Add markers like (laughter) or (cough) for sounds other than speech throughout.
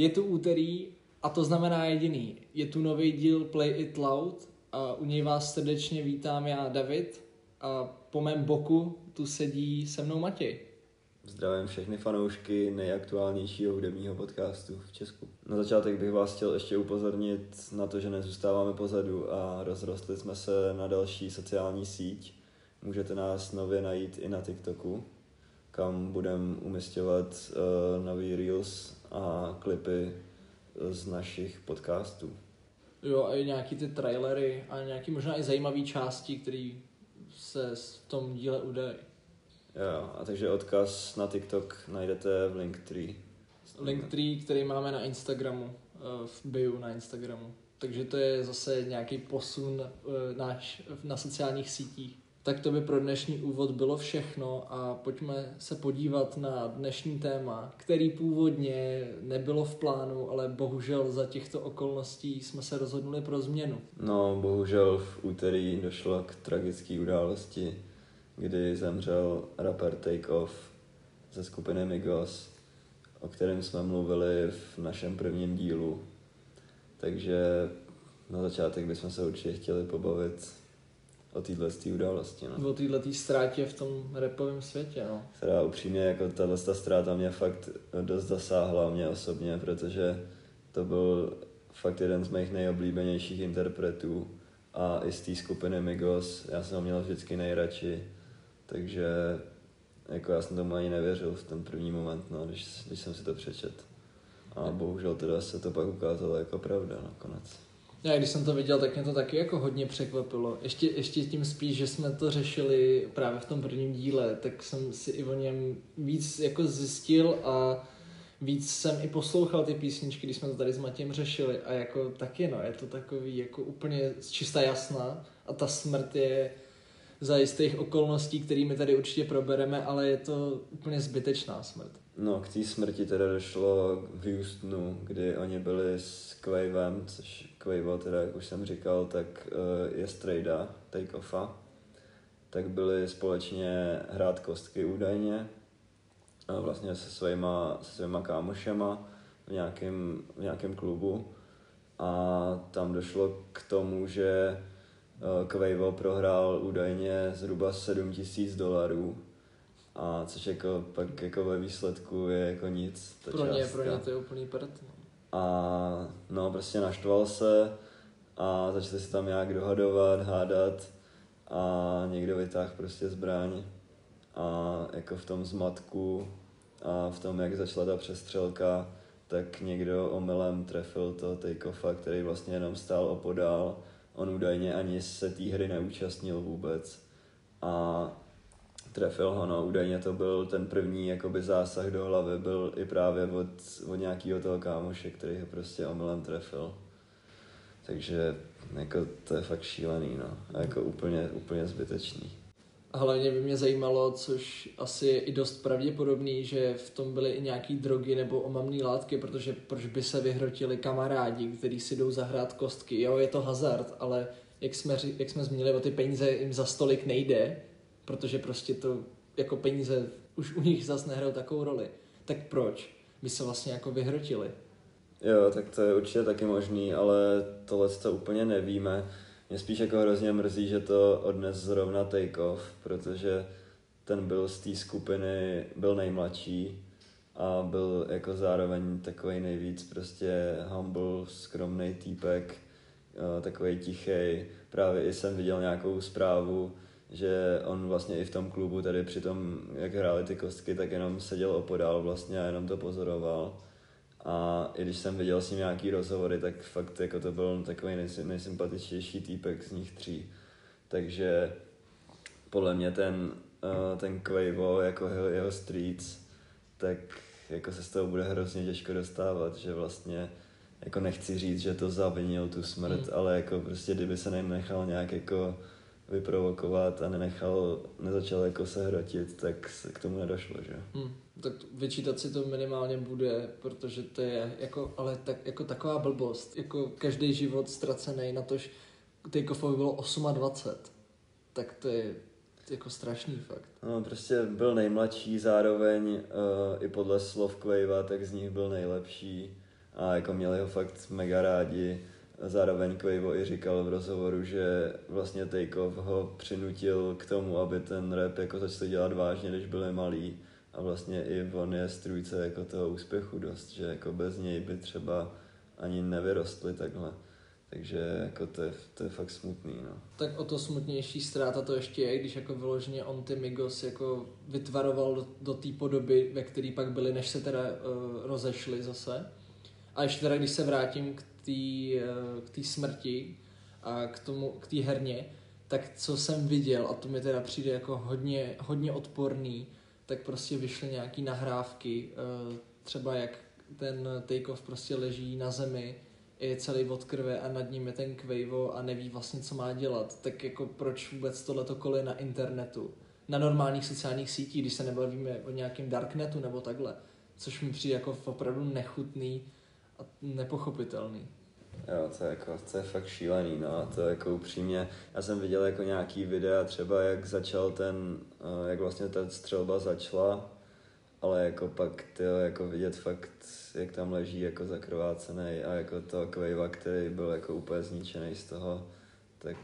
Je tu úterý a to znamená jediný. Je tu nový díl Play It Loud a u něj vás srdečně vítám já David a po mém boku tu sedí se mnou Matěj. Zdravím všechny fanoušky nejaktuálnějšího hudebního podcastu v Česku. Na začátek bych vás chtěl ještě upozornit na to, že nezůstáváme pozadu a rozrostli jsme se na další sociální síť. Můžete nás nově najít i na TikToku, kam budeme umistovat uh, nový reels a klipy z našich podcastů. Jo, a i nějaký ty trailery a nějaký možná i zajímavé části, které se v tom díle udají. Jo, a takže odkaz na TikTok najdete v Linktree. Linktree, který máme na Instagramu, eh, v bio na Instagramu. Takže to je zase nějaký posun eh, náš na sociálních sítích. Tak to by pro dnešní úvod bylo všechno a pojďme se podívat na dnešní téma, který původně nebylo v plánu, ale bohužel za těchto okolností jsme se rozhodnuli pro změnu. No, bohužel v úterý došlo k tragické události, kdy zemřel rapper Takeoff ze skupiny Migos, o kterém jsme mluvili v našem prvním dílu. Takže na začátek bychom se určitě chtěli pobavit o téhle události. No. O této ztrátě v tom repovém světě, no. Která upřímně, jako tahle ztráta mě fakt dost zasáhla mě osobně, protože to byl fakt jeden z mých nejoblíbenějších interpretů a i z té skupiny Migos, já jsem ho měl vždycky nejradši, takže jako já jsem tomu ani nevěřil v ten první moment, no, když, když jsem si to přečet. A bohužel teda se to pak ukázalo jako pravda nakonec. Já když jsem to viděl, tak mě to taky jako hodně překvapilo. Ještě, ještě tím spíš, že jsme to řešili právě v tom prvním díle, tak jsem si i o něm víc jako zjistil a víc jsem i poslouchal ty písničky, když jsme to tady s Matějem řešili a jako taky no, je to takový jako úplně čistá jasná a ta smrt je za jistých okolností, kterými tady určitě probereme, ale je to úplně zbytečná smrt. No, k té smrti teda došlo v Houstonu, kdy oni byli s Quavem, což Quavo teda, jak už jsem říkal, tak uh, je strejda, take-offa. Tak byli společně hrát kostky údajně, a vlastně se svýma, se svýma kámošema v nějakém, v nějakém klubu. A tam došlo k tomu, že uh, Quavo prohrál údajně zhruba 7000 dolarů a což jako pak jako ve výsledku je jako nic. Ta pro ně, pro ně to je úplný prd. A no prostě naštval se a začali se tam nějak dohadovat, hádat a někdo vytáhl prostě zbraň a jako v tom zmatku a v tom, jak začala ta přestřelka, tak někdo omylem trefil to Takeoffa, který vlastně jenom stál opodál. On údajně ani se té hry neúčastnil vůbec. A trefil ho, no, údajně to byl ten první jakoby zásah do hlavy, byl i právě od, od nějakého toho kámoše, který ho prostě omylem trefil. Takže jako to je fakt šílený, no. A jako úplně, úplně zbytečný. Hlavně by mě zajímalo, což asi je i dost pravděpodobný, že v tom byly i nějaký drogy nebo omamné látky, protože proč by se vyhrotili kamarádi, kteří si jdou zahrát kostky. Jo, je to hazard, ale jak jsme, jak jsme zmínili, o ty peníze jim za stolik nejde, protože prostě to jako peníze už u nich zase nehrajou takovou roli. Tak proč by se vlastně jako vyhrotili? Jo, tak to je určitě taky možný, ale tohle to úplně nevíme. Mě spíš jako hrozně mrzí, že to odnes zrovna Takeoff, protože ten byl z té skupiny, byl nejmladší a byl jako zároveň takový nejvíc prostě humble, skromný týpek, takový tichý. Právě jsem viděl nějakou zprávu, že on vlastně i v tom klubu tady při tom, jak hráli ty kostky, tak jenom seděl opodál vlastně a jenom to pozoroval. A i když jsem viděl s ním nějaký rozhovory, tak fakt jako to byl takový nejsympatičtější týpek z nich tří. Takže podle mě ten, uh, ten Quavo, jako jeho, jeho streets, tak jako se z toho bude hrozně těžko dostávat, že vlastně jako nechci říct, že to zavinil tu smrt, mm. ale jako prostě kdyby se nenechal nějak jako vyprovokovat a nenechal, nezačal jako se hrotit, tak se k tomu nedošlo, že? Hmm, tak vyčítat si to minimálně bude, protože to je jako, ale tak, jako taková blbost, jako každý život ztracený na tož Takeoffovi bylo 28, tak to je jako strašný fakt. No, prostě byl nejmladší, zároveň uh, i podle slov Quava, tak z nich byl nejlepší a jako měli ho fakt mega rádi. Zároveň Quavo i říkal v rozhovoru, že vlastně Takeoff ho přinutil k tomu, aby ten rap jako začal dělat vážně, když byli malí. A vlastně i on je strůjce jako toho úspěchu dost, že jako bez něj by třeba ani nevyrostli takhle. Takže jako to, je, to je fakt smutný, no. Tak o to smutnější ztráta to ještě je, když jako vyloženě on ty Migos jako vytvaroval do, do té podoby, ve které pak byli, než se teda uh, rozešli zase. A ještě teda, když se vrátím k té uh, k tý smrti a k tomu, k té herně, tak co jsem viděl, a to mi teda přijde jako hodně, hodně odporný, tak prostě vyšly nějaký nahrávky, uh, třeba jak ten Takeoff prostě leží na zemi, je celý od krve a nad ním je ten Quavo a neví vlastně, co má dělat, tak jako proč vůbec tohleto kole na internetu, na normálních sociálních sítích, když se nebavíme o nějakém darknetu nebo takhle, což mi přijde jako opravdu nechutný a nepochopitelný. Jo, to je, jako, to je fakt šílený, no, to jako upřímně, já jsem viděl jako nějaký videa třeba, jak začal ten, eh, jak vlastně ta střelba začala, ale jako pak ty jako vidět fakt, jak tam leží jako zakrvácený a jako to Quava, který byl jako úplně zničený z toho, tak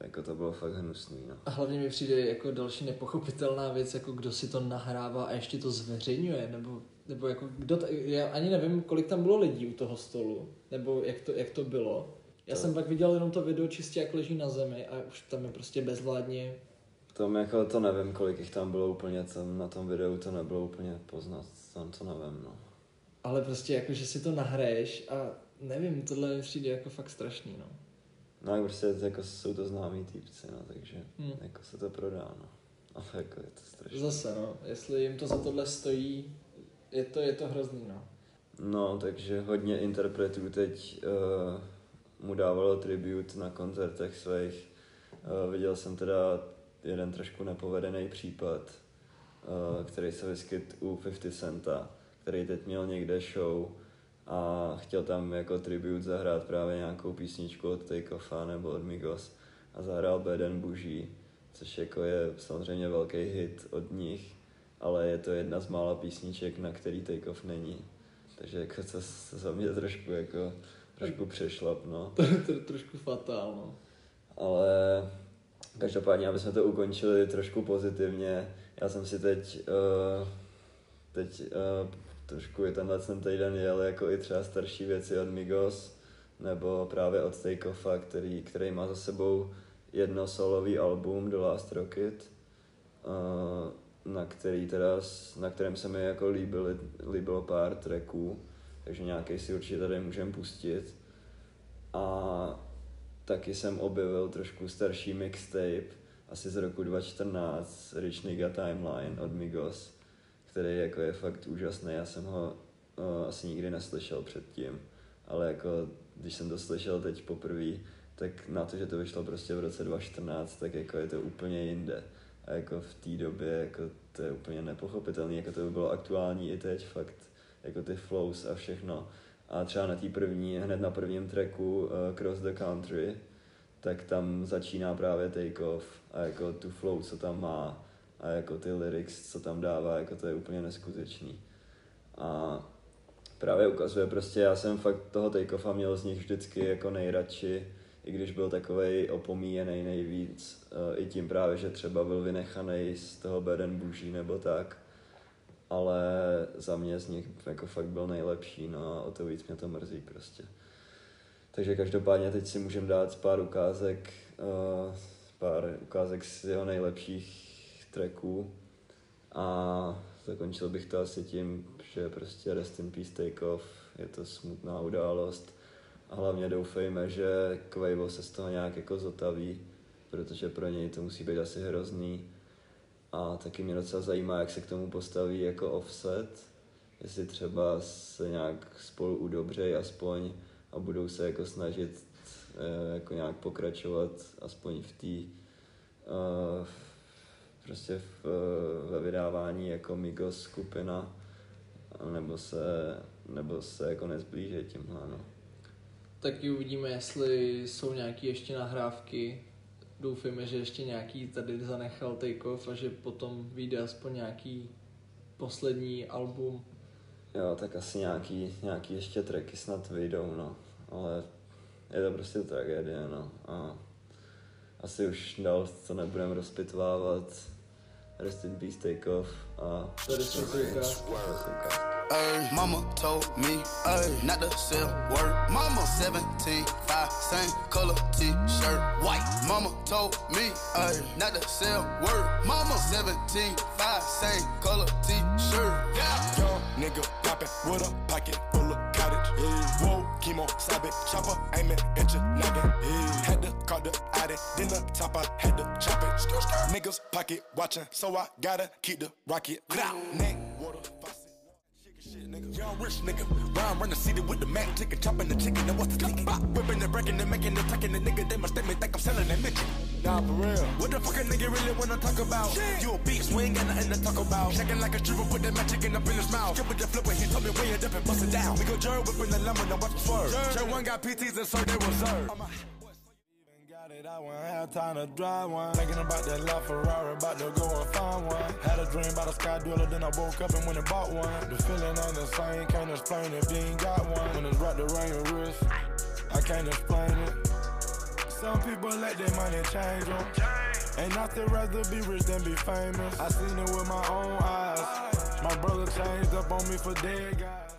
jako to bylo fakt hnusný. No. A hlavně mi přijde jako další nepochopitelná věc, jako kdo si to nahrává a ještě to zveřejňuje, nebo, nebo jako kdo, t- já ani nevím, kolik tam bylo lidí u toho stolu, nebo jak to, jak to bylo. Já to... jsem pak viděl jenom to video čistě, jak leží na zemi a už tam je prostě bezvládně tom jako to nevím, kolik jich tam bylo úplně, tam na tom videu to nebylo úplně poznat, tam to nevím, no. Ale prostě jako, že si to nahraješ a nevím, tohle mi přijde jako fakt strašný, no. No a prostě jako jsou to známí týpci, no, takže hmm. jako se to prodá, no. Ale jako je to strašné. Zase, no, jestli jim to za tohle stojí, je to, je to hrozný, no. No, takže hodně interpretů teď uh, mu dávalo tribut na koncertech svých. Uh, viděl jsem teda jeden trošku nepovedený případ, uh, který se vyskyt u 50 Centa, který teď měl někde show a chtěl tam jako tribut zahrát právě nějakou písničku od Takeoffa nebo od Migos a zahrál Beden Buží, což jako je samozřejmě velký hit od nich, ale je to jedna z mála písniček, na který Takeoff není. Takže jako to, za mě trošku jako trošku přešlap, no. (laughs) To je trošku fatálno. Ale Každopádně, aby jsme to ukončili trošku pozitivně, já jsem si teď, uh, teď uh, trošku i tenhle ten týden jel jako i třeba starší věci od Migos, nebo právě od Takeoffa, který, který má za sebou jedno solový album The Last Rocket, uh, na, který teda, na kterém se mi jako líbilo, líbilo pár tracků, takže nějaký si určitě tady můžeme pustit. A taky jsem objevil trošku starší mixtape, asi z roku 2014, Rich Nigga Timeline od Migos, který jako je fakt úžasný, já jsem ho uh, asi nikdy neslyšel předtím, ale jako když jsem to slyšel teď poprvé, tak na to, že to vyšlo prostě v roce 2014, tak jako je to úplně jinde. A jako v té době jako to je úplně nepochopitelné, jako to by bylo aktuální i teď, fakt jako ty flows a všechno. A třeba na té první, hned na prvním tracku uh, Cross the Country, tak tam začíná právě take off a jako tu flow, co tam má a jako ty lyrics, co tam dává, jako to je úplně neskutečný. A právě ukazuje prostě, já jsem fakt toho take-offa měl z nich vždycky jako nejradši, i když byl takovej opomíjený nejvíc, uh, i tím právě, že třeba byl vynechaný z toho Beden Buží nebo tak, ale za mě z nich jako fakt byl nejlepší, no a o to víc mě to mrzí prostě. Takže každopádně teď si můžeme dát pár ukázek, uh, pár ukázek z jeho nejlepších tracků a zakončil bych to asi tím, že prostě Rest in Peace Take Off je to smutná událost a hlavně doufejme, že Quavo se z toho nějak jako zotaví, protože pro něj to musí být asi hrozný a taky mě docela zajímá, jak se k tomu postaví jako offset, jestli třeba se nějak spolu udobřejí aspoň a budou se jako snažit uh, jako nějak pokračovat aspoň v té uh, prostě v, uh, ve vydávání jako Migos skupina nebo se, nebo se jako nezblížit tímhle, no. Taky uvidíme, jestli jsou nějaké ještě nahrávky. Doufejme, že ještě nějaký tady zanechal Takeoff a že potom vyjde aspoň nějaký poslední album Jo, tak asi nějaký, nějaký ještě tracky snad vyjdou, no. Ale je to prostě tragédie, no. A asi už dál to nebudeme rozpitvávat. Rest in peace, take off. A Tady jsou ty. Ay, mama told me, ay, not to sell word. Mama 17, 5, same color t-shirt, white. Mama told me, ay, not to sell word. Mama 17, 5, same color t-shirt. Yeah. Young nigga poppin' with a pocket full of cottage. Yeah. Whoa, chemo, sabit, chopper, aiming at your noggin. Yeah. Had to call the Audi, then the top I had to chop it. Niggas pocket watchin', so I gotta keep the rocket. Neck, water, faucet. Shit, nigga. Young rich nigga. Round run the city with the Mac chicken, chopping the chicken, and what's the ticket? Whipping and breaking and making and tucking the nigga, they must me think I'm selling that midget. Nah, for real. What the fuck a nigga really wanna talk about? You a beast, we ain't got nothing to talk about. Shaking like a stripper, put that magic chicken up in his mouth. Skip with the flip when he told me it up and bust it down. We go Jerry whipping the lemon, now watch the swerve. Jerry one got PTs and so they reserve. It, I won't have time to drive one. Thinking about that La Ferrari, about to go and find one. Had a dream about a sky dweller, then I woke up and went and bought one. The feeling ain't the same, can't explain if you ain't got one. When it's wrapped around your wrist, I can't explain it. Some people let their money change them. I still rather be rich than be famous. I seen it with my own eyes. My brother changed up on me for dead guys.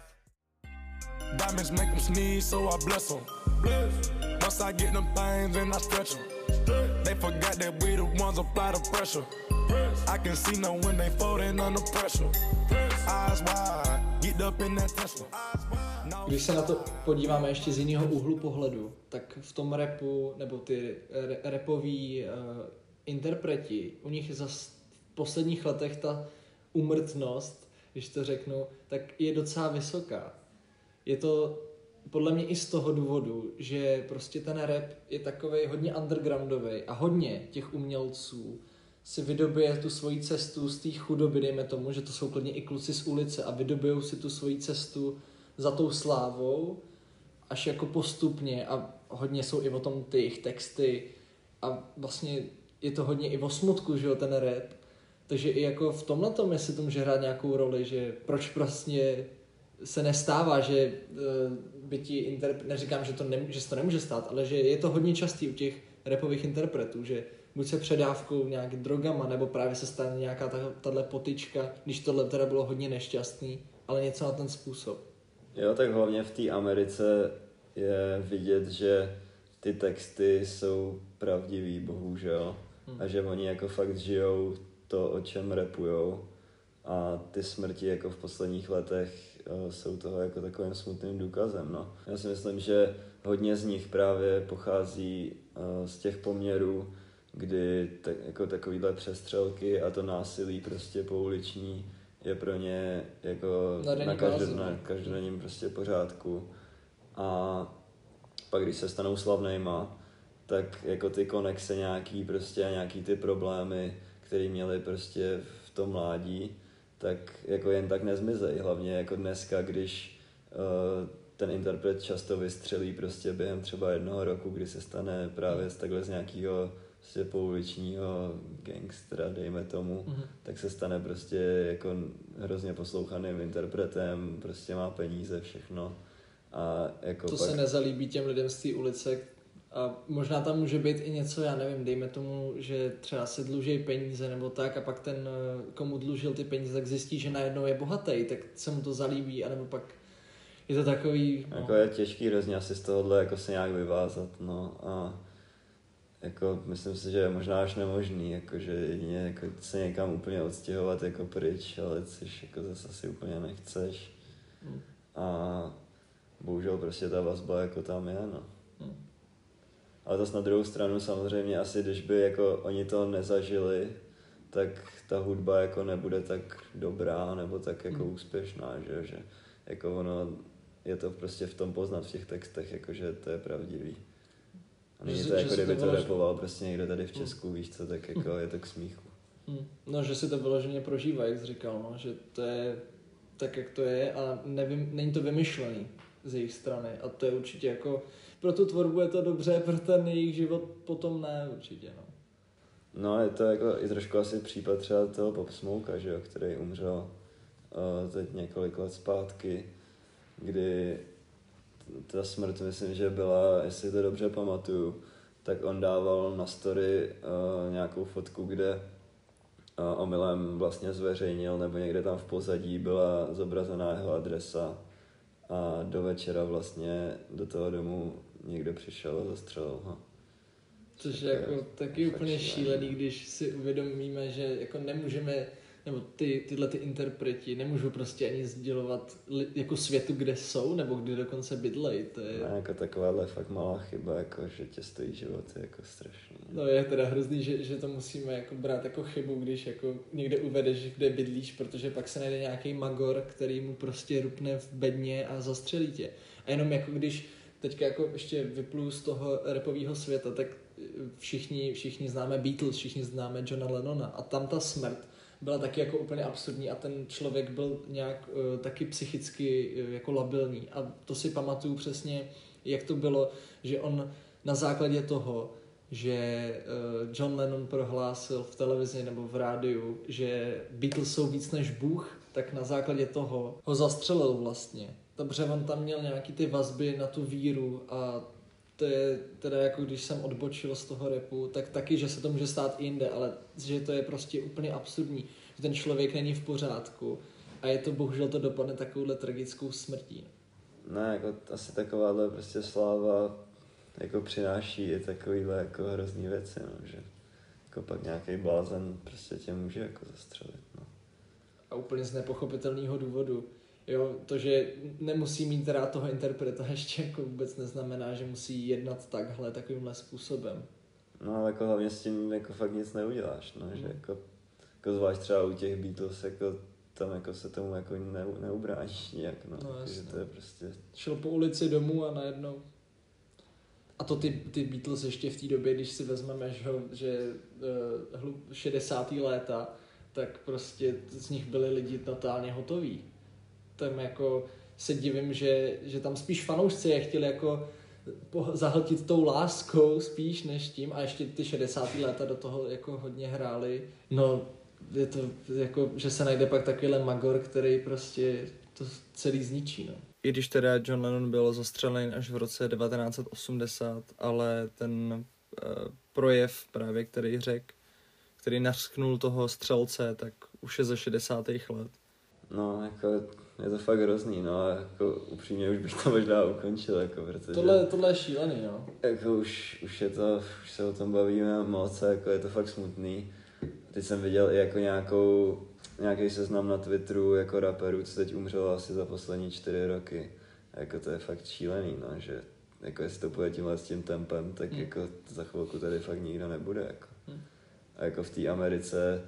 Diamonds make them sneeze, so I bless them. Once I get them things, then I stretch them. They forgot that we the ones apply the pressure. I can see now when they folding under pressure. Eyes wide, get up in that Tesla. Když se na to podíváme ještě z jiného úhlu pohledu, tak v tom repu, nebo ty re- repoví uh, interpreti, u nich za v posledních letech ta umrtnost, když to řeknu, tak je docela vysoká. Je to podle mě i z toho důvodu, že prostě ten rap je takový hodně undergroundový a hodně těch umělců si vydobije tu svoji cestu z té chudoby, dejme tomu, že to jsou klidně i kluci z ulice a vydobijou si tu svoji cestu za tou slávou až jako postupně a hodně jsou i o tom ty jejich texty a vlastně je to hodně i o smutku, že jo, ten rap. Takže i jako v tomhle tom, jestli to může hrát nějakou roli, že proč vlastně se nestává, že uh, by ti interpret, neříkám, že, to ne, že se to nemůže stát, ale že je to hodně častý u těch repových interpretů, že buď se předávkou nějak drogama, nebo právě se stane nějaká ta- tahle potyčka, když tohle teda bylo hodně nešťastný, ale něco na ten způsob. Jo, tak hlavně v té Americe je vidět, že ty texty jsou pravdivý, bohužel. A že oni jako fakt žijou to, o čem repujou. A ty smrti jako v posledních letech eh, jsou toho jako takovým smutným důkazem. No. Já si myslím, že hodně z nich právě pochází eh, z těch poměrů, kdy tak, jako takovýhle přestřelky a to násilí prostě pouliční je pro ně jako Na na, každý, bázi, na no. každodenním prostě pořádku. A pak když se stanou slavnejma, tak jako ty konexe nějaký prostě a nějaký ty problémy, které měli prostě v tom mládí, tak jako jen tak nezmizej. Hlavně jako dneska, když uh, ten interpret často vystřelí prostě během třeba jednoho roku, kdy se stane právě z takhle z nějakého prostě pouličního gangstera, dejme tomu, Mhm. tak se stane prostě jako hrozně poslouchaným interpretem, prostě má peníze, všechno. A jako To pak... se nezalíbí těm lidem z té ulice a možná tam může být i něco, já nevím, dejme tomu, že třeba se dluží peníze nebo tak a pak ten, eh, komu dlužil ty peníze, tak zjistí, že najednou je bohatý, tak se mu to zalíbí, anebo pak je to takový... No, Jako je těžký hrozně asi z tohohle jako se nějak vyvázat, no a jako myslím si, že je možná až nemožný, jako že jedině jako se někam úplně odstěhovat jako pryč, ale což jako zase asi úplně nechceš. Hmm. A bohužel prostě ta vazba jako tam je, no. Hmm. Ale zase na druhou stranu samozřejmě asi, když by jako oni to nezažili, tak ta hudba jako nebude tak dobrá nebo tak jako Hmm. úspěšná, že, že jako ono je to prostě v tom poznat v těch textech, jako že to je pravdivý. A není Že to že jako kdyby to vylož- repoval prostě někdo tady v Česku, víš co, tak jako je to k smíchu. Hm. No, že si to vyloženě prožívá, jak jsi říkal, no, že to je tak, jak to je a nevím, není to vymyšlený z jejich strany a to je určitě jako, pro tu tvorbu je to dobře, pro ten jejich život potom ne určitě, no. No je to jako i trošku asi případ třeba toho Pop Smoke, že jo, který umřel uh, teď několik let zpátky, kdy ta smrt, myslím, že byla, jestli to dobře pamatuju, tak on dával na story uh, nějakou fotku, kde uh, omylem vlastně zveřejnil, nebo někde tam v pozadí byla zobrazená jeho adresa a do večera vlastně do toho domu někdo přišel a zastřelil ho. Což je jako taky úplně šílený, když si uvědomíme, že jako nemůžeme nebo ty, tyhle ty interpreti nemůžou prostě ani sdělovat li, jako světu, kde jsou, nebo kde dokonce bydlej. To je... Ne, jako takováhle fakt malá chyba, jako že tě stojí život, je jako strašný. No je teda hrozný, že, že to musíme jako brát jako chybu, když jako někde uvedeš, kde bydlíš, protože pak se najde nějaký magor, který mu prostě rupne v bedně a zastřelí tě. A jenom jako když teďka jako ještě vyplu z toho repového světa, tak všichni, všichni známe Beatles, všichni známe Johna Lennona a tam ta smrt byla taky jako úplně absurdní a ten člověk byl nějak uh, taky psychicky uh, jako labilní a to si pamatuju přesně, jak to bylo, že on na základě toho, že uh, John Lennon prohlásil v televizi nebo v rádiu, že Beatles jsou víc než Bůh, tak na základě toho ho zastřelil vlastně. Dobře, on tam měl nějaký ty vazby na tu víru a to je teda jako když jsem odbočil z toho repu, tak taky, že se to může stát i jinde, ale že to je prostě úplně absurdní, že ten člověk není v pořádku a je to bohužel to dopadne takovouhle tragickou smrtí. Ne, jako asi takováhle prostě sláva jako přináší i takovýhle jako hrozný věci, no, že jako pak nějaký blázen prostě tě může jako zastřelit, no. A úplně z nepochopitelného důvodu Jo, to, že nemusí mít rád toho interpreta, (laughs) ještě jako vůbec neznamená, že musí jednat takhle, takovýmhle způsobem. No ale jako hlavně s tím jako fakt nic neuděláš, no, mm. že jako, jako zvlášť třeba u těch Beatles, jako tam jako se tomu jako ne, neubráníš nějak, no, no že to je prostě... Šel po ulici domů a najednou a to ty, ty Beatles ještě v té době, když si vezmeme, že, že uh, 60. léta, tak prostě z nich byli lidi totálně hotoví tam jako se divím, že, že tam spíš fanoušci je chtěli jako zahltit tou láskou spíš než tím a ještě ty 60. léta do toho jako hodně hráli. No, je to jako, že se najde pak takovýhle magor, který prostě to celý zničí, no. I když teda John Lennon byl zastřelen až v roce 1980, ale ten uh, projev právě, který řekl, který nařknul toho střelce, tak už je ze 60. let. No, jako je to fakt hrozný, no, jako upřímně už bych to možná ukončil, jako, protože... Tohle, tohle je šílený, no. Jako už, už je to, už se o tom bavíme moc, jako je to fakt smutný. Teď jsem viděl i jako nějakou, nějaký seznam na Twitteru jako raperů, co teď umřelo asi za poslední čtyři roky. A jako to je fakt šílený, no, že jako jestli to půjde tímhle s tím tempem, tak hmm. jako za chvilku tady fakt nikdo nebude, jako. Hmm. A jako v té Americe,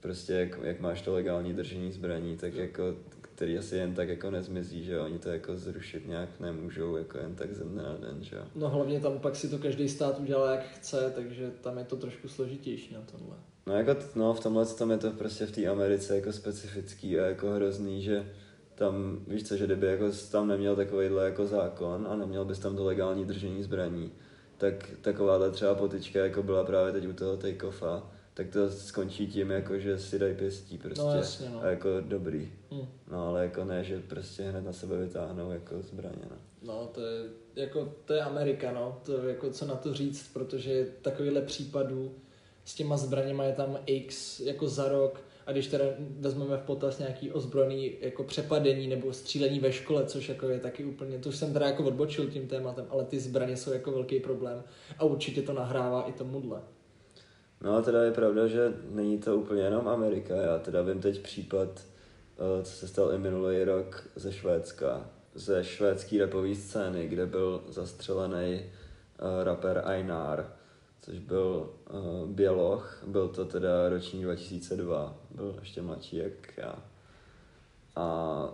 prostě jak, jak máš to legální držení zbraní, tak jako který asi jen tak jako nezmizí, že oni to jako zrušit nějak nemůžou, jako jen tak ze dne na den, že No hlavně tam pak si to každý stát udělá jak chce, takže tam je to trošku složitější na tomhle. No jako, no v tomhle tom je to prostě v té Americe jako specifický a jako hrozný, že tam, víš co, že kdyby jako tam neměl takovýhle jako zákon a neměl bys tam to legální držení zbraní, tak takováhle třeba potička jako byla právě teď u toho take-offa, tak to skončí tím, jako, že si dají pěstí prostě. No, jasně, no. A jako dobrý. Hmm. No ale jako ne, že prostě hned na sebe vytáhnou jako zbraně. No, no to je, jako, to je Amerika, no. To jako co na to říct, protože takovýhle případů s těma zbraněma je tam X jako za rok a když teda vezmeme v potaz nějaký ozbrojený jako přepadení nebo střílení ve škole, což jako je taky úplně, to už jsem teda jako odbočil tím tématem, ale ty zbraně jsou jako velký problém a určitě to nahrává i tomuhle. No a teda je pravda, že není to úplně jenom Amerika. Já teda vím teď případ, eh, co se stal i minulý rok ze Švédska, ze švédské rapové scény, kde byl zastřelený uh, rapper Einar, což byl uh, Běloch, byl to teda roční 2002, byl ještě mladší jak já. A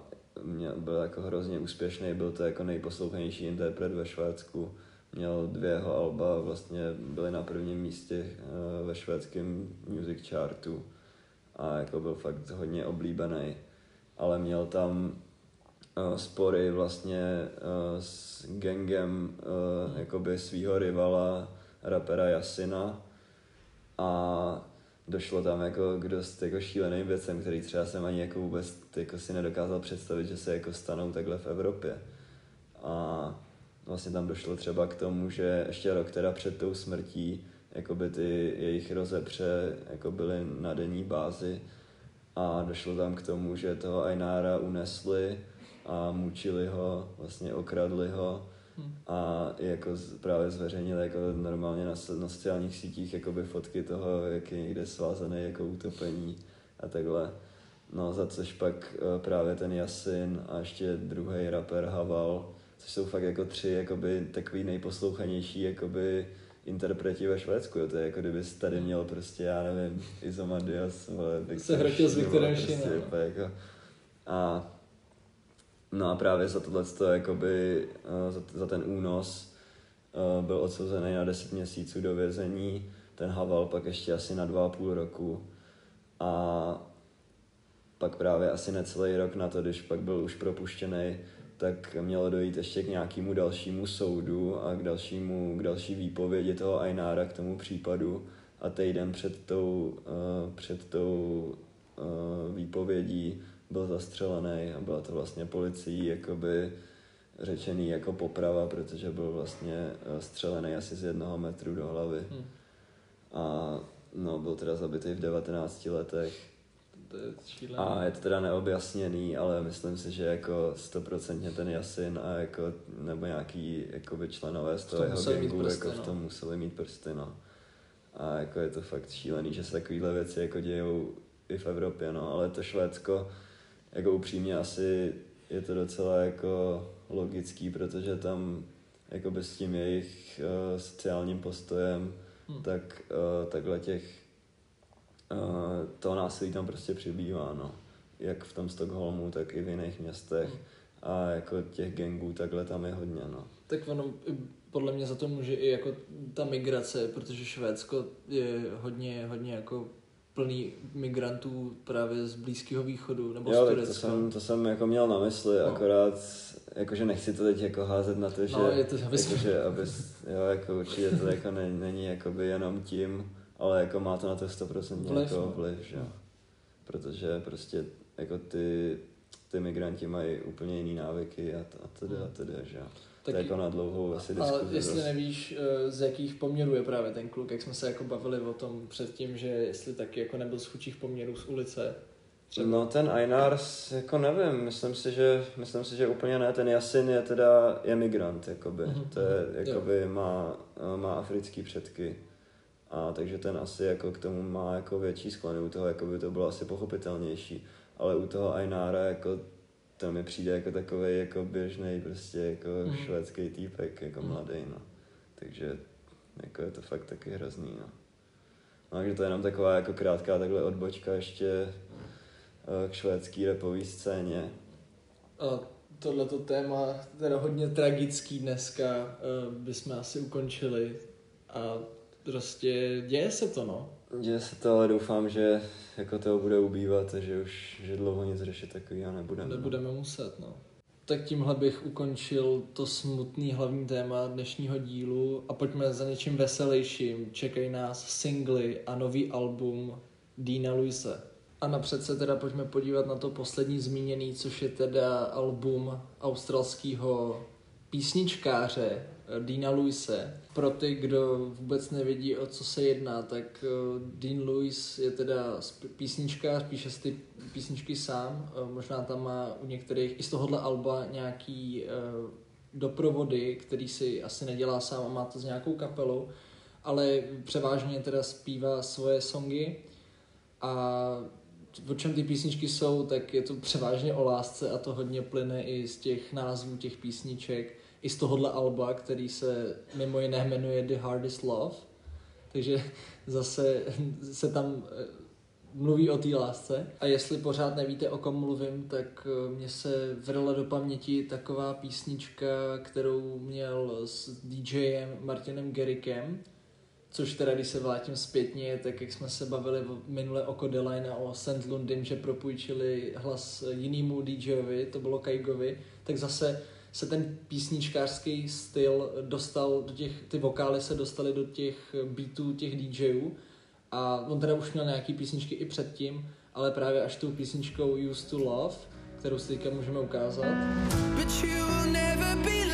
byl jako hrozně úspěšný, byl to jako nejposlouchanější interpret ve Švédsku měl dvě jeho alba, vlastně byly na prvním místě uh, ve švédském music chartu. A jako byl fakt hodně oblíbený, ale měl tam uh, spory vlastně uh, s gangem uh, jakoby svýho rivala, rapera Jasina a došlo tam jako k dost jako šíleným věcem, který třeba jsem ani jako vůbec jako si nedokázal představit, že se jako stanou takhle v Evropě. A vlastně tam došlo třeba k tomu, že ještě rok teda před tou smrtí jakoby ty jejich rozepře jako byly na denní bázi a došlo tam k tomu, že toho Ainára unesli a mučili ho, vlastně okradli ho hmm. a jako právě zveřejnili jako normálně na, na sociálních sítích jakoby fotky toho, jak je někde svázaný jako utopení a takhle. No za což pak uh, právě ten Jasin a ještě druhý rapper Haval, což jsou fakt jako tři jakoby takový nejposlouchanější jakoby interpreti ve Švédsku, jo. to je jako kdyby tady měl prostě, já nevím, Izomadias, se hrotil s Viktorem prostě, no. jako, a No a právě za tohle, jakoby, uh, za, za ten únos uh, byl odsouzený na 10 měsíců do vězení, ten Haval pak ještě asi na dva a půl roku a pak právě asi necelý rok na to, když pak byl už propuštěný, tak mělo dojít ještě k nějakému dalšímu soudu a k, dalšímu, k další výpovědi toho Ainára k tomu případu a týden před tou, uh, před tou uh, výpovědí byl zastřelený a byla to vlastně policií jakoby řečený jako poprava, protože byl vlastně uh, střelený asi z jednoho metru do hlavy. Hmm. A no, byl teda zabitý v 19 letech to je šílený. A je to teda neobjasněný, ale myslím si, že jako stoprocentně ten Jasin a jako, nebo nějaký jakoby členové z toho jeho gangu jako v tom no. museli mít prsty, no. A jako je to fakt šílený, že se takovéhle věci jako dějou i v Evropě, no, ale to Švédsko, jako upřímně asi je to docela jako logický, protože tam jako s tím jejich uh, sociálním postojem, hmm. tak uh, takhle těch to násilí tam prostě přibývá, no. Jak v tom Stockholmu, tak i v jiných městech. Mm. A jako těch gangů takhle tam je hodně, no. Tak ono, podle mě za to může i jako ta migrace, protože Švédsko je hodně, hodně jako plný migrantů právě z Blízkého východu nebo jo, z Turecka. to jsem, to jsem jako měl na mysli, no. akorát jakože nechci to teď jako házet na to, no, že, no, je to, jakože, abys, jo, jako určitě to jako ne, není jakoby jenom tím, ale jako má to na to 100% vliv, jako vliv, že Protože prostě jako ty, ty migranti mají úplně jiný návyky a, a tedy a tedy, že Tak to je jako na dlouhou asi diskuzi. Ale jestli dost. nevíš, eh, z jakých poměrů je právě ten kluk, jak jsme se jako bavili o tom předtím, že jestli taky jako nebyl z chudších poměrů z ulice, Třeba. No ten Einars, jako nevím, myslím si, že, myslím si, že úplně ne, ten Jasin je teda emigrant, jakoby, mm-hmm. to je, jakoby má, má africký předky. A takže ten asi jako k tomu má jako větší sklony, u toho jako by to bylo asi pochopitelnější. Ale u toho Ainára jako to mi přijde jako takový jako běžný prostě jako mm. švédský týpek, jako mm. mladý, no. Takže jako je to fakt taky hrozný, no. No, takže to je jenom taková jako krátká takhle odbočka ještě eh, k švédský repové scéně. A tohleto téma, teda hodně tragický dneska, eh, bychom asi ukončili. A prostě děje se to, no. Děje se to, ale doufám, že jako toho bude ubývat a že už že dlouho nic řešit takového nebudeme. No. Nebudeme no. muset, no. Tak tímhle bych ukončil to smutný hlavní téma dnešního dílu a pojďme za něčím veselějším. Čekají nás singly a nový album Dina Luise. A napřed se teda pojďme podívat na to poslední zmíněný, což je teda album australského písničkáře Dina Luise. Pro ty, kdo vůbec nevědí, o co se jedná, tak eh, Dean Lewis je teda písnička, píše ty písničky sám, eh, možná tam má u některých i z tohohle alba nějaký eh, doprovody, který si asi nedělá sám a má to s nějakou kapelou, ale převážně teda zpívá svoje songy. A o čem ty písničky jsou, tak je to převážně o lásce a to hodně plyne i z těch názvů těch písniček i z tohohle alba, který se mimo jiné jmenuje The Hardest Love. Takže zase se tam eh, mluví o té lásce. A jestli pořád nevíte, o kom mluvím, tak eh, mě se vrla do paměti taková písnička, kterou měl s DJem Martinem Gerikem, což teda, když se vrátím zpětně, tak jak jsme se bavili minule o Codeline a o St. Lundin, že propůjčili hlas jinému DJovi, to bylo Kaigovi, tak zase se ten písničkářský styl dostal do těch, ty vokály se dostaly do těch beatů těch DJů A on teda už měl nějaký písničky i předtím, ale právě až tou písničkou Used to Love, kterou si teďka můžeme ukázat, But you'll never be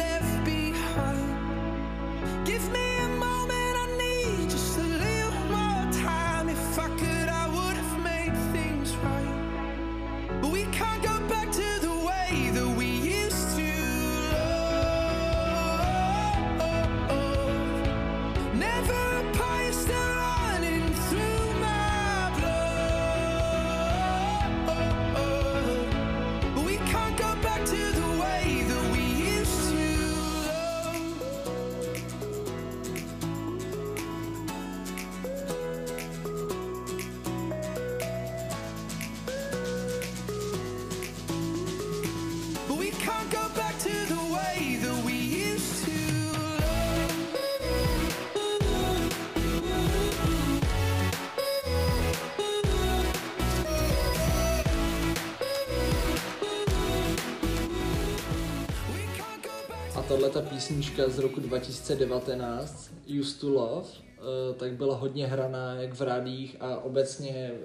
ta písnička z roku 2019, Used to Love, eh, tak byla hodně hraná jak v rádích a obecně eh,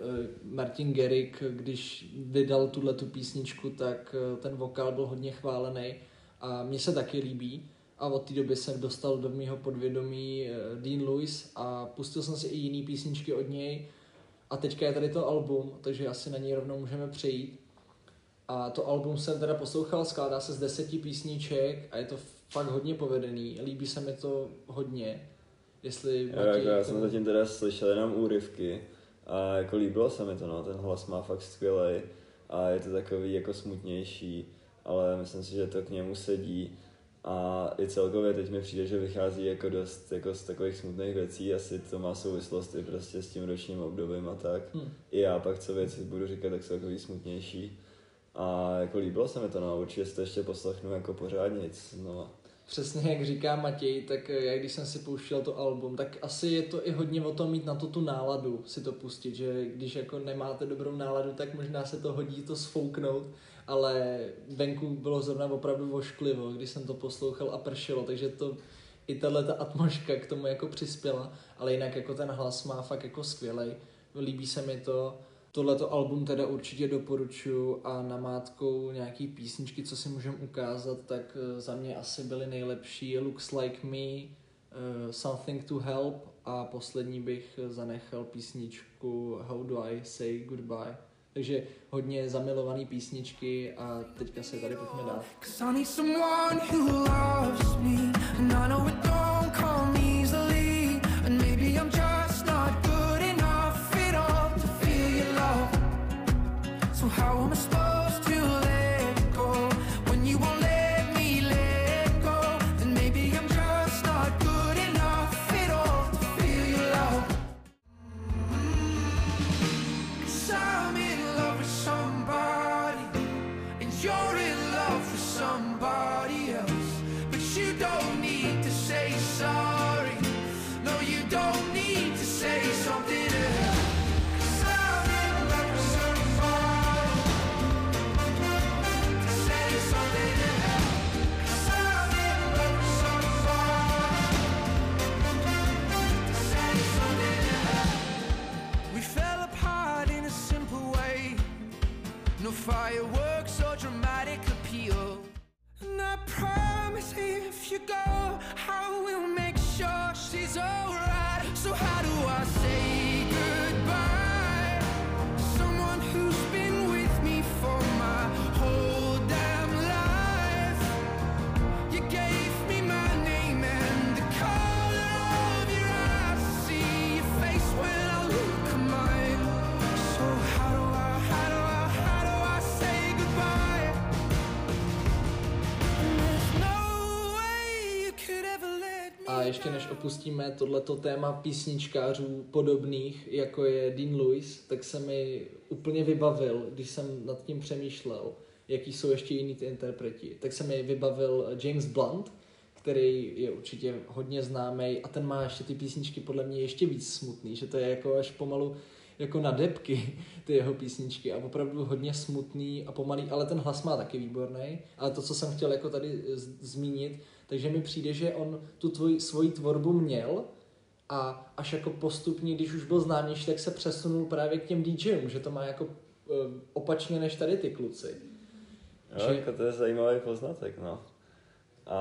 Martin Garrick, když vydal tuhle tu písničku, tak eh, ten vokál byl hodně chválený a mně se taky líbí. A od té doby jsem dostal do mého podvědomí Dean Lewis a pustil jsem si i jiný písničky od něj. A teďka je tady to album, takže asi na něj rovnou můžeme přejít. A to album jsem teda poslouchal, skládá se z deseti písniček a je to fakt hodně povedený. Líbí se mi to hodně. Jestli Jo, jako já jsem zatím teda slyšel jenom úryvky a jako líbilo se mi to, no, ten hlas má fakt skvělej a je to takový jako smutnější, ale myslím si, že to k němu sedí a i celkově teď mi přijde, že vychází jako dost jako z takových smutných věcí, asi to má souvislosti prostě s tím ročním obdobím a tak. Hmm. I já pak co věci budu říkat, tak jsou takový smutnější. A jako líbilo se mi to, no, určitě si to ještě poslechnu jako pořádně, no. Přesně jak říká Matěj, tak já když jsem si pouštěl to album, tak asi je to i hodně o tom mít na to tu náladu si to pustit, že když jako nemáte dobrou náladu, tak možná se to hodí to sfouknout, ale venku bylo zrovna opravdu vošklivo, když jsem to poslouchal a pršelo, takže to i tahle ta atmosféra k tomu jako přispěla, ale jinak jako ten hlas má fakt jako skvělej, líbí se mi to, Tohleto album teda určitě doporučuji a namátkou nějaký písničky, co si můžeme ukázat, tak eh, za mě asi byly nejlepší Looks Like Me, eh, Something to Help a poslední bych eh, zanechal písničku How Do I Say Goodbye. Takže hodně zamilované písničky a teďka se tady pojďme dát. A ještě než opustíme tohleto téma písničkářů podobných, jako je Dean Lewis, tak se mi úplně vybavil, když jsem nad tím přemýšlel, jaký jsou ještě jiný ty interpreti, tak se mi vybavil James Blunt, který je určitě hodně známý a ten má ještě ty písničky podle mě ještě víc smutný, že to je jako až pomalu jako na depky ty jeho písničky a opravdu hodně smutný a pomalý, ale ten hlas má taky výborný. Ale to, co jsem chtěl jako tady z- zmínit, takže mi přijde, že on tu tvoj, svoji tvorbu měl, a až jako postupně, když už byl známější, tak se přesunul právě k těm DJům, že to má jako eh, opačně než tady ty kluci. Jo, že... jako to je zajímavý poznatek, no. A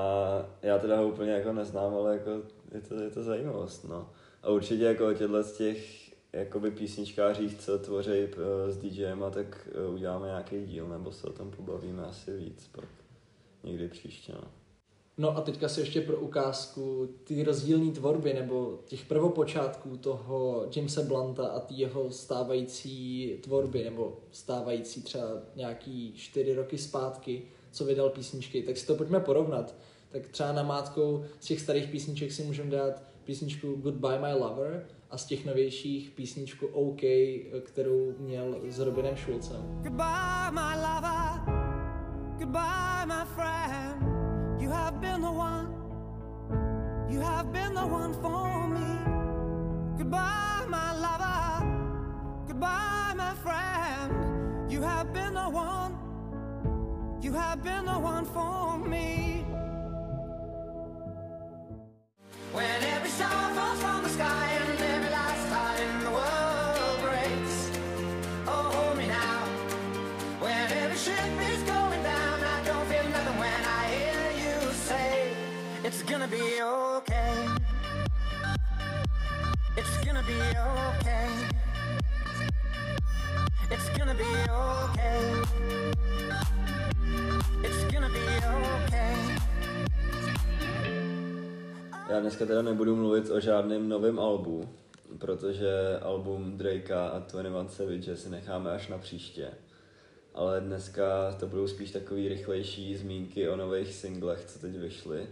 já teda ho úplně jako neznám, ale jako je to, je to zajímavost, no. A určitě jako o těchto z těch jakoby písničkářích, co tvoří uh, s DJem, a tak uh, uděláme nějaký díl, nebo se o tom pobavíme asi víc pak někdy příště, no. No a teďka si ještě pro ukázku ty rozdílné tvorby nebo těch prvopočátků toho Jamesa Blanta a ty jeho stávající tvorby nebo stávající třeba nějaký čtyři roky zpátky, co vydal písničky, tak si to pojďme porovnat. Tak třeba na mátkou z těch starých písniček si můžeme dát písničku Goodbye My Lover a z těch novějších písničku OK, kterou měl s Robinem Schulzem. Goodbye my lover, goodbye my friend. You have been the one, you have been the one for me. Goodbye, my lover, goodbye, my friend. You have been the one, you have been the one for me. When every star falls from the sky be okay. It's gonna be okay. It's gonna be okay. Já dneska teda nebudu mluvit o žádném novém albu, protože album Drakea a 21 Savage si necháme až na příště. Ale dneska to budou spíš takový rychlejší zmínky o nových singlech, co teď vyšly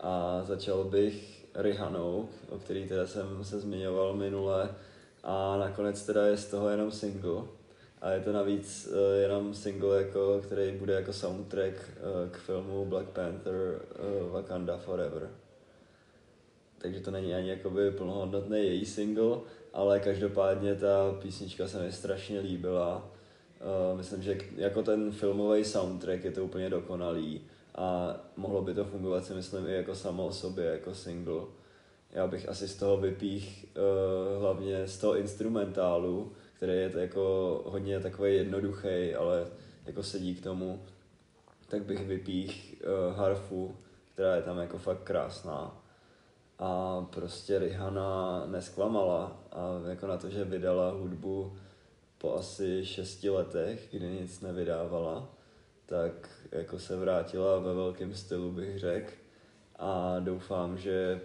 a začal bych Rihanou, o který teda jsem se zmiňoval minule a nakonec teda je z toho jenom single a je to navíc uh, jenom single, jako, který bude jako soundtrack uh, k filmu Black Panther uh, Wakanda Forever. Takže to není ani jakoby plnohodnotný její single, ale každopádně ta písnička se mi strašně líbila. Uh, myslím, že jako ten filmový soundtrack je to úplně dokonalý a mohlo by to fungovat si myslím i jako samo o sobě, jako single. Já bych asi z toho vypích uh, hlavně z toho instrumentálu, který je jako hodně takový jednoduchý, ale jako sedí k tomu, tak bych vypích uh, harfu, která je tam jako fakt krásná. A prostě Rihanna nesklamala a jako na to, že vydala hudbu po asi šesti letech, kdy nic nevydávala, tak jako se vrátila ve velkém stylu, bych řekl. A doufám, že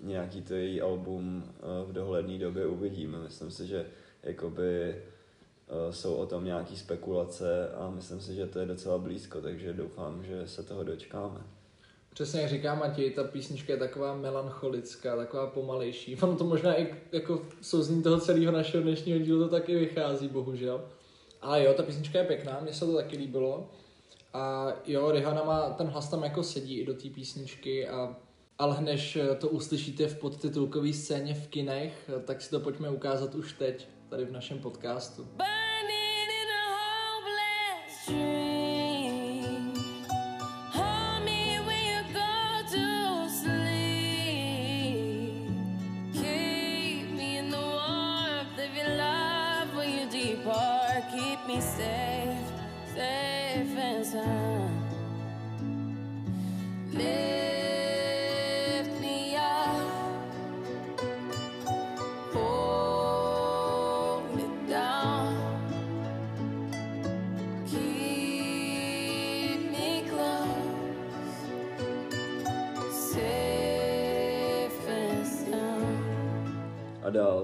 nějaký to její album eh, v dohledné době uvidíme. Myslím si, že jakoby eh, jsou o tom nějaký spekulace a myslím si, že to je docela blízko, takže doufám, že se toho dočkáme. Přesně jak říká Matěj, ta písnička je taková melancholická, taková pomalejší. Ono to možná i jako souzní toho celého našeho dnešního dílu to taky vychází, bohužel. Ale jo, ta písnička je pěkná, mně se to taky líbilo. A jo, Rihanna má, ten hlas tam jako sedí i do té písničky a ale než to uslyšíte v podtitulkové scéně v kinech, tak si to pojďme ukázat už teď, tady v našem podcastu. Burning in a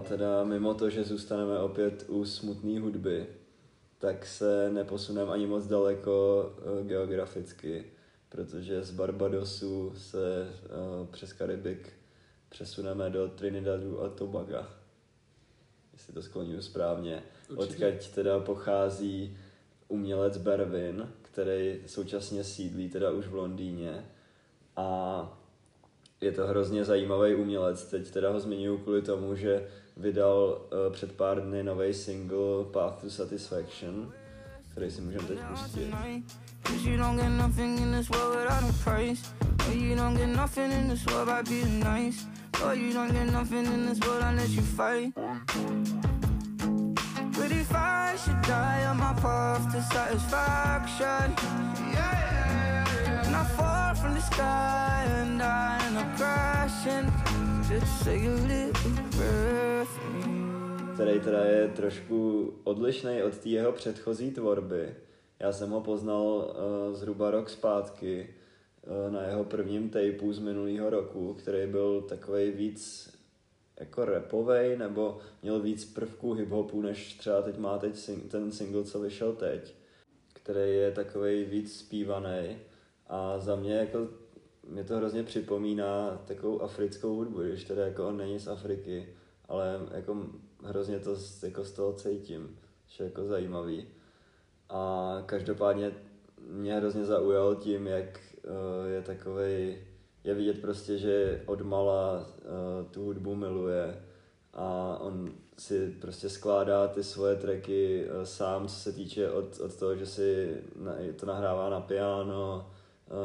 dál, teda mimo to, že zůstaneme opět u smutné hudby, tak se neposuneme ani moc daleko uh, geograficky, protože z Barbadosu se uh, přes Karibik přesuneme do Trinidadu a Tobaga. Jestli to skloním správně. Určitě. Odkaď teda pochází umělec Bervin, který současně sídlí teda už v Londýně. A je to hrozně zajímavý umělec. Teď teda ho zmiňuji kvůli tomu, že vydal uh, před pár dny nový single Path to Satisfaction, který si můžeme teď pustit. But if I should die on my path to satisfaction, fall from the sky and I end up crashing, just say a little me. který teda je trošku odlišný od té jeho předchozí tvorby. Já jsem ho poznal uh, zhruba rok zpátky uh, na jeho prvním tapeu z minulého roku, který byl takový víc jako repovej, nebo měl víc prvků hiphopu, než třeba teď má teď sing- ten single, co vyšel teď, který je takový víc zpívaný. A za mě jako mě to hrozně připomíná takovou africkou hudbu, když teda jako on není z Afriky, ale jako hrozně to jako z toho cítím, že je jako zajímavý. A každopádně mě hrozně zaujal tím, jak uh, je takovej, je vidět prostě, že od mala uh, tu hudbu miluje a on si prostě skládá ty svoje tracky uh, sám, co se týče od, od toho, že si to nahrává na piano,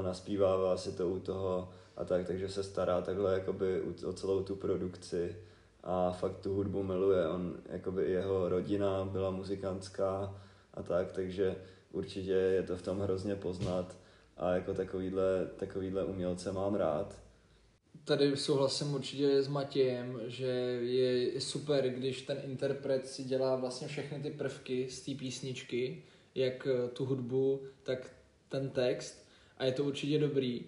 naspívává si to u toho a tak, takže se stará takhle jakoby o celou tu produkci a fakt tu hudbu miluje. On, jakoby jeho rodina byla muzikantská a tak, takže určitě je to v tom hrozně poznat a jako takovýhle, takovýhle umělce mám rád. Tady souhlasím určitě s Matějem, že je super, když ten interpret si dělá vlastně všechny ty prvky z té písničky, jak tu hudbu, tak ten text a je to určitě dobrý.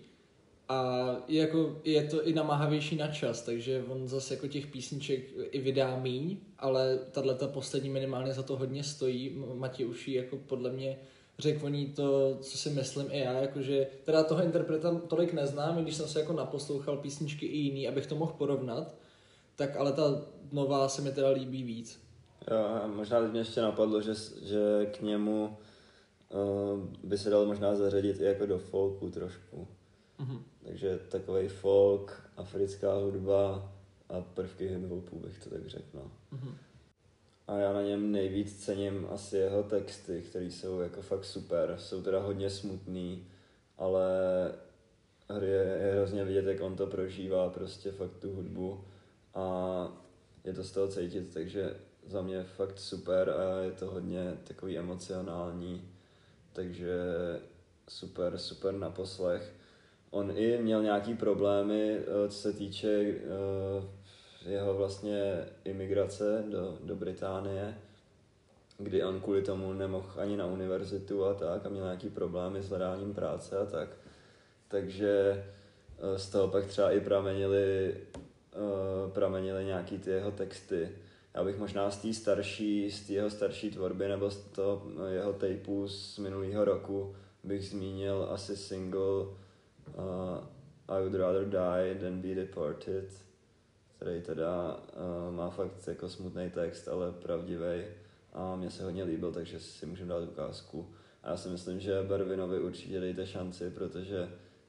A je, jako, je to i namáhavější na čas, takže on zase jako těch písniček i vydá míň, ale tahle ta poslední minimálně za to hodně stojí. Matěj už jí jako podle mě řekl o ní to, co si myslím i já, jakože teda toho interpreta tolik neznám, i když jsem se jako naposlouchal písničky i jiný, abych to mohl porovnat, tak ale ta nová se mi teda líbí víc. Jo, možná teď mě ještě napadlo, že, že k němu by se dal možná zařadit i jako do folku trošku. Mhm. Takže takový folk, africká hudba a prvky hip-hopu bych to tak řekl. No. Mhm. A já na něm nejvíc cením asi jeho texty, které jsou jako fakt super. Jsou teda hodně smutný, ale je, je hrozně vidět, jak on to prožívá, prostě fakt tu hudbu a je to z toho cítit, takže za mě fakt super a je to hodně takový emocionální, takže super, super na poslech. On i měl nějaký problémy, eh, co se týče eh, jeho vlastně imigrace do, do Británie, kdy on kvůli tomu nemohl ani na univerzitu a tak a měl nějaký problémy s hledáním práce a tak. Takže eh, z toho pak třeba i pramenili, pramenili nějaký ty jeho texty. Já bych možná z té starší, z jeho starší tvorby nebo z toho jeho tapeu z minulého roku bych zmínil asi single uh, I would rather die than be deported, který teda uh, má fakt jako smutný text, ale pravdivý a mně se hodně líbil, takže si můžeme dát ukázku. A já si myslím, že Barvinovi určitě dejte šanci, protože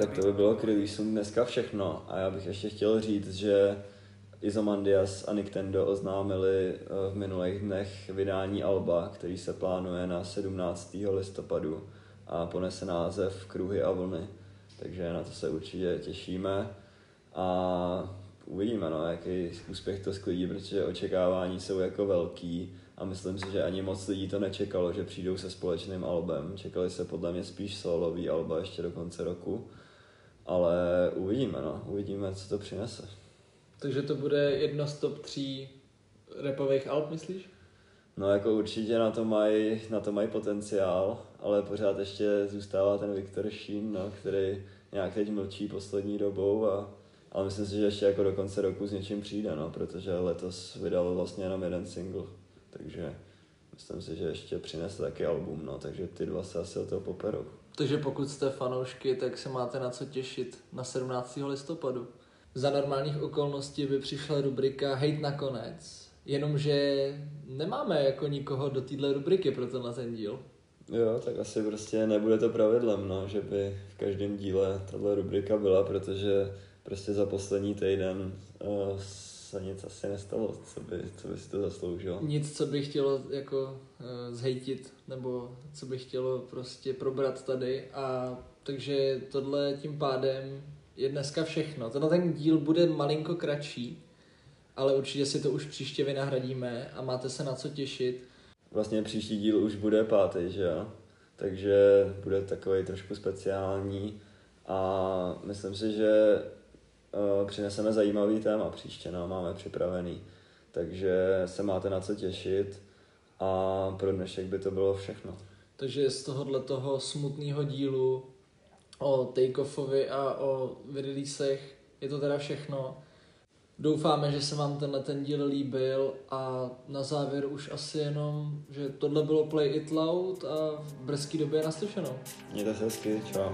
Tak to by bylo k releaseům dneska všechno. A já bych ještě chtěl říct, že Izomandias a Nintendo oznámili eh, v minulých dnech vydání Alba, který se plánuje na 17. listopadu a ponese název Kruhy a vlny. Takže na to se určitě těšíme a uvidíme, no, jaký úspěch to sklidí, protože očekávání jsou jako velký a myslím si, že ani moc lidí to nečekalo, že přijdou se společným albem. Čekali se podle mě spíš solový alba ještě do konce roku, ale uvidíme, no, uvidíme, co to přinese. Takže to bude jedno z top tří repových alb, myslíš? No jako určitě na to mají na to mají potenciál, ale pořád ještě zůstává ten Viktor Sheen, no, který nějak teď mlčí poslední dobou a ale myslím si, že ještě jako do konce roku s něčím přijde, no, protože letos vydal vlastně jenom jeden single, takže myslím si, že ještě přinese taky album, no, takže ty dva se asi o toho poperou. Takže pokud jste fanoušky, tak se máte na co těšit na 17. listopadu. Za normálních okolností by přišla rubrika Hejt nakonec, jenomže nemáme jako nikoho do téhle rubriky pro tenhle ten díl. Jo, tak asi prostě nebude to pravidlem, no, že by v každém díle tahle rubrika byla, protože prostě za poslední týden uh, se nic asi nestalo, co by, co by si to zasloužilo. Nic, co by chtělo jako uh, zhejtit, nebo co by chtělo prostě probrat tady a takže tohle tím pádem je dneska všechno. Tenhle ten díl bude malinko kratší, ale určitě si to už příště vynahradíme a máte se na co těšit. Vlastně příští díl už bude pátý, že jo? Takže bude takový trošku speciální a myslím si, že přineseme zajímavý téma příště, no, máme připravený. Takže se máte na co těšit a pro dnešek by to bylo všechno. Takže z tohohle toho smutného dílu o takeoffovi a o releasech je to teda všechno. Doufáme, že se vám tenhle ten díl líbil a na závěr už asi jenom, že tohle bylo Play It Loud a v brzké době naslyšenou. Mějte se hezky, čau.